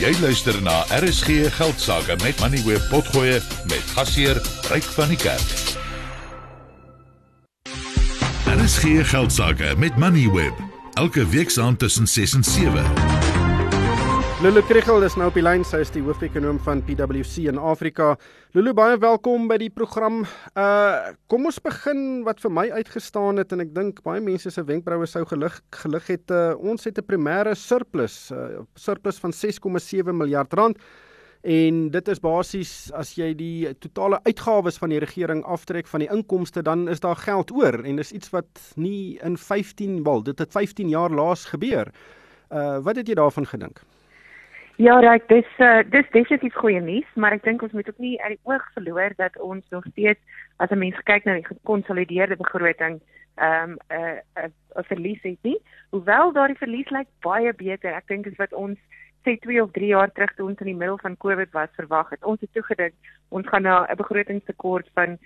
Jy luister na RSG Geldsaake met Money Web Potgoe met gasheer Ryk van die Kerk. RSG Geldsaake met Money Web elke week saam tussen 6 en 7. Lulu Kriel is nou op die lyn. Sy is die hoofekonoom van PwC in Afrika. Lulu, baie welkom by die program. Uh kom ons begin wat vir my uitgestaan het en ek dink baie mense se wenkbroue sou gelig gelig het. Uh, ons het 'n primêre surplus, uh, surplus van 6,7 miljard rand. En dit is basies as jy die totale uitgawes van die regering aftrek van die inkomste, dan is daar geld oor en dis iets wat nie in 15 wel, dit het 15 jaar laas gebeur. Uh wat het jy daarvan gedink? Ja, reg, dis uh, dis definitief goeie nuus, maar ek dink ons moet ook nie uit die oog verloor dat ons nog steeds as 'n mens kyk na die gekonsolideerde begroting, ehm um, 'n uh, 'n uh, 'n verlies het nie. Hoewel daardie verlies lyk baie beter. Ek dink is wat ons sê 2 of 3 jaar terug toe ons in die middel van Covid was verwag het. Ons het toegedink ons gaan na 'n begrotingstekort van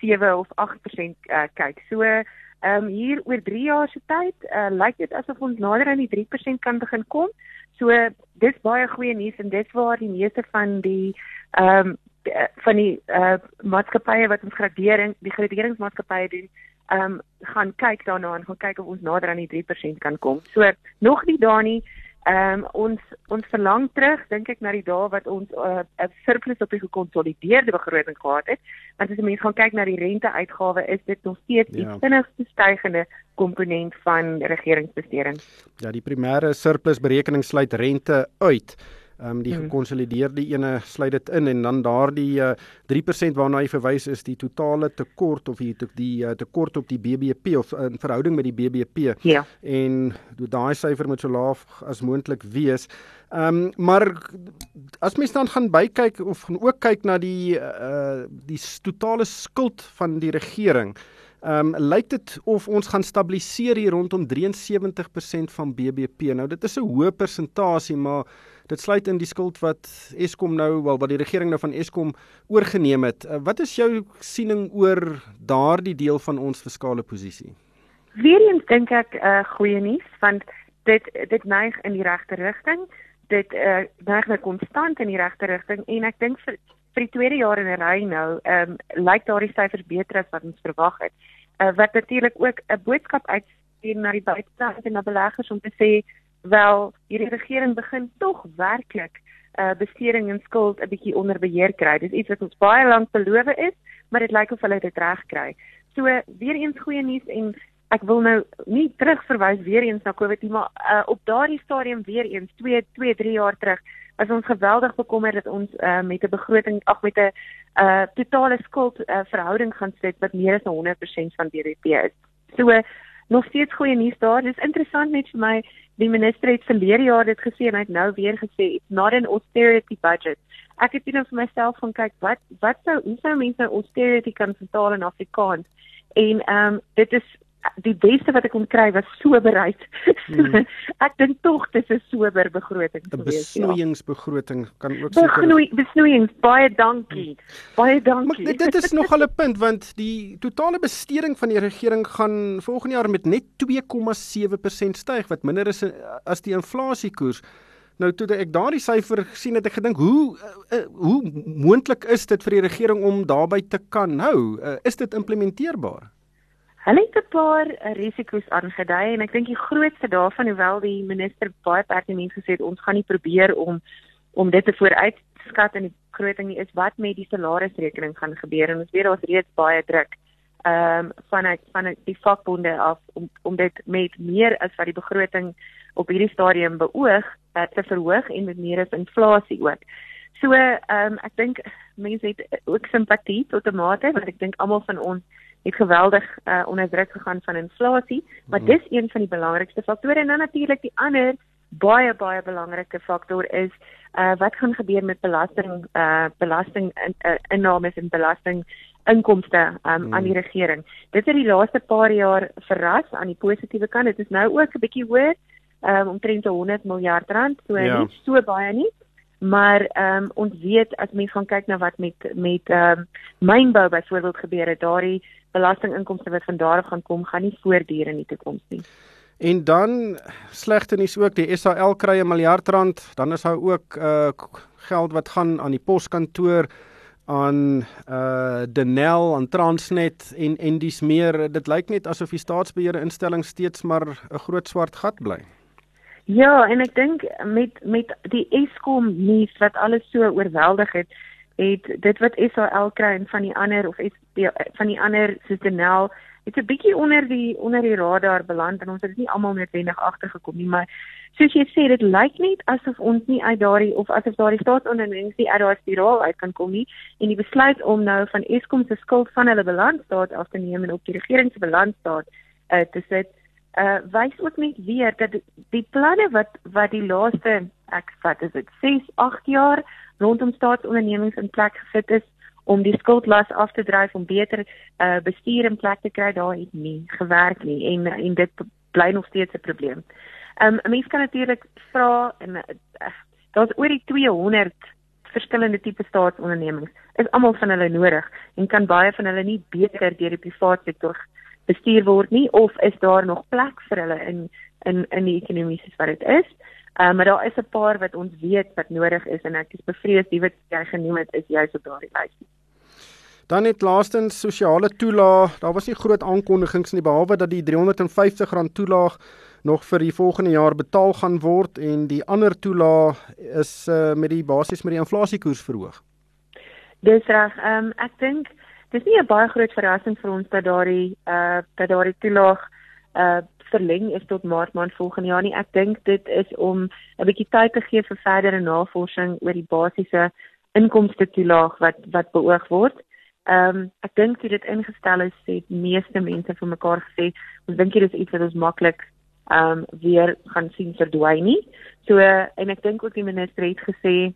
7 of 8% uh, kyk. So ehm um, hier oor 3 jaar se tyd, uh, lyk dit asof ons nader aan die 3% kan begin kom. So dis baie goeie nuus en dit waar die meeste van die ehm um, van die uh, maatskappye wat ons gradering die graderingsmaatskappye doen ehm um, gaan kyk daarna en gaan kyk of ons nader aan die 3% kan kom. So nog nie daar nie. Ehm um, ons ons verlang terug dink ek na die dae wat ons uh, 'n uh, surplus op die gekonsolideerde begroting gehad het. Want as jy mens gaan kyk na die renteuitgawe is dit nog steeds die ja. vinnigste stygende komponent van regeringsbesteding. Ja, die primêre surplus berekening sluit rente uit. Ehm um, die hmm. gekonsolideerde ene sluit dit in en dan daardie uh, 3% waarna jy verwys is die totale tekort of die die uh, tekort op die BBP of in verhouding met die BBP. Ja. En daai syfer moet so laag as moontlik wees. Ehm um, maar as mens dan gaan bykyk of gaan ook kyk na die uh die totale skuld van die regering. Ehm um, lyk dit of ons gaan stabiliseer hier rondom 73% van BBP. Nou dit is 'n hoë persentasie, maar dit sluit in die skuld wat Eskom nou wel wat die regering nou van Eskom oorgeneem het. Uh, wat is jou siening oor daardie deel van ons fiskale posisie? Weereens dink ek 'n uh, goeie nuus want dit dit neig in die regte rigting. Dit uh, neig nou konstant in die regte rigting en ek dink vir vir die tweede jaar in 'n ry nou, ehm um, lyk daardie syfers beter as wat ons verwag het. Uh, wat natuurlik ook 'n boodskap uitstuur na die buiteland en na beleggers om te sê wel hierdie regering begin tog werklik uh besteding en skuld 'n bietjie onder beheer kry. Dis iets wat ons baie lank beloof is, maar dit lyk of hulle dit reg kry. So weer eens goeie nuus en ek wil nou nie terugverwys weer eens na Covid nie, maar uh op daardie stadium weer eens 2 2 3 jaar terug was ons geweldig bekommerd dat ons uh met 'n begroting ag met 'n uh totale skuld uh, verhouding gaan sit wat meer as 100% van BBP is. So nog steeds goeie nuus daar. Dis interessant net vir my die minister het verlede jaar dit gesê en hy het nou weer gesê it's not an austerity budget. Ek het net vir myself gaan kyk wat wat sou hoe sou mense austerity kan vertaal in Afrikaans? En ehm um, dit is die beste wat ek kon kry was soberheid. Hmm. ek dink tog dis 'n sober begroting gewees. 'n Besnoeiingsbegroting ja. kan ook seker Besnoei besnoeiings baie dankie. Hmm. Baie dankie. Maar dit is nog al 'n punt want die totale besteding van die regering gaan volgende jaar met net 2,7% styg wat minder is as die inflasiekoers. Nou toe ek daardie syfer gesien het ek gedink hoe uh, uh, hoe moontlik is dit vir die regering om daarby te kan hou? Is dit implementeerbaar? Hulle het 'n paar uh, risiko's aangedui en ek dink die grootste daarvan hoewel die minister baie pertinent gesê het ons gaan nie probeer om om dit te vooruitskat in die begroting nie is wat met die salarisrekening gaan gebeur en ons weet daar's reeds baie druk ehm um, vanuit vanuit die vakbonde af om om dit met meer as wat die begroting op hierdie stadium beoog uh, te verhoog en met meer as inflasie ook. So ehm um, ek dink mense het ook simpatie tot 'n mate want ek dink almal van ons het geweldig uh, onder druk gegaan van inflasie, maar mm. dis een van die belangrikste faktore en dan natuurlik die ander baie baie belangrike faktor is uh, wat gaan gebeur met belasting uh, belasting in, uh, innames en belasting inkomste um, mm. aan die regering. Dit het die laaste paar jaar verras aan die positiewe kant. Dit is nou ook 'n bietjie hoër, um, omtrent 100 miljard rand, so ja. nie so baie nie. Maar ehm um, ons weet as mens gaan kyk na wat met met ehm um, mynbou byvoorbeeld gebeur het, daardie belastinginkomste wat van daar af gaan kom, gaan nie voortduur in die toekoms nie. En dan slegte nuus ook, die SAL kry 'n miljard rand, dan is daar ook uh geld wat gaan aan die poskantoor aan uh Denel aan Transnet en en dis meer dit lyk net asof die staatsbeheerde instelling steeds maar 'n groot swart gat bly. Ja, en ek dink met met die Eskom nuus wat alles so oorweldig het, het dit wat SAL kry en van die ander of SP van die ander soos Denel het 'n bietjie onder die onder die radar beland en ons het dit nie almal noodwendig agtergekom nie, maar soos jy sê, dit lyk net asof ons nie uit daardie of asof daardie staatsondernemings nie uit daardie spiraal uit kan kom nie en die besluit om nou van Eskom se skuld van hulle balansstaat af te neem en op die regering se balansstaat uh, te sit, uh wys ook net weer dat die planne wat wat die laaste ek vat is dit 6, 8 jaar rondom staatsondernemings in plek gesit is om die skuldlas af te dryf om beter uh bestuur in plek te kry daar het nie gewerk nie en en dit bly nog steeds 'n probleem. Um 'n mens kan natuurlik vra en uh, daar's oor die 200 verskillende tipe staatsondernemings. Is almal van hulle nodig en kan baie van hulle nie beter deur die private sektor bestuur word nie of is daar nog plek vir hulle in in in die ekonomie soos wat dit is? Uh, maar daar is 'n paar wat ons weet wat nodig is en ek is bevrees die wat jy genoem het is juist op daardie lys. Dan net laastens sosiale toelaag. Daar was nie groot aankondigings nie behalwe dat die R350 toelaag nog vir die volgende jaar betaal gaan word en die ander toelaag is uh, met die basies met die inflasiekoers verhoog. Dis reg. Ehm um, ek dink dis nie 'n baie groot verrassing vir ons dat daardie uh dat daardie toelaag uh verleng is tot maart maand volgende jaar nie. Ek dink dit is om 'n bietjie tyd te gee vir verdere navorsing oor die basiese inkomste toelaag wat wat beoog word. Ehm um, ek dink dit het ingestel is sê meeste mense vir mekaar gesê, ons dink dit is iets wat ons maklik ehm um, weer gaan sien verdwyn nie. So en ek dink ook die minister het gesê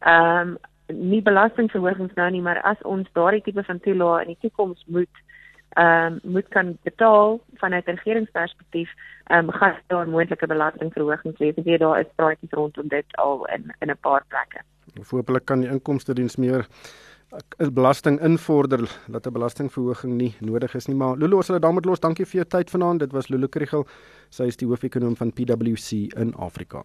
ehm um, nie belastingverhogings nou nie, maar as ons daardie tipe van toelaag in die toekoms moet ehm um, moet kan betaal vanuit 'n regeringsperspektief, ehm um, gaan daar moontlike belastingverhogings wees. Weet daar is praatjies rondom dit al in in 'n paar plekke. Voorbeeld kan die inkomste diens meer is belasting invorder dat 'n belastingverhoging nie nodig is nie maar Lulu ons sal dit daarmee los dankie vir jou tyd vanaand dit was Lulu Kriel sy is die hoofekonoom van PwC in Afrika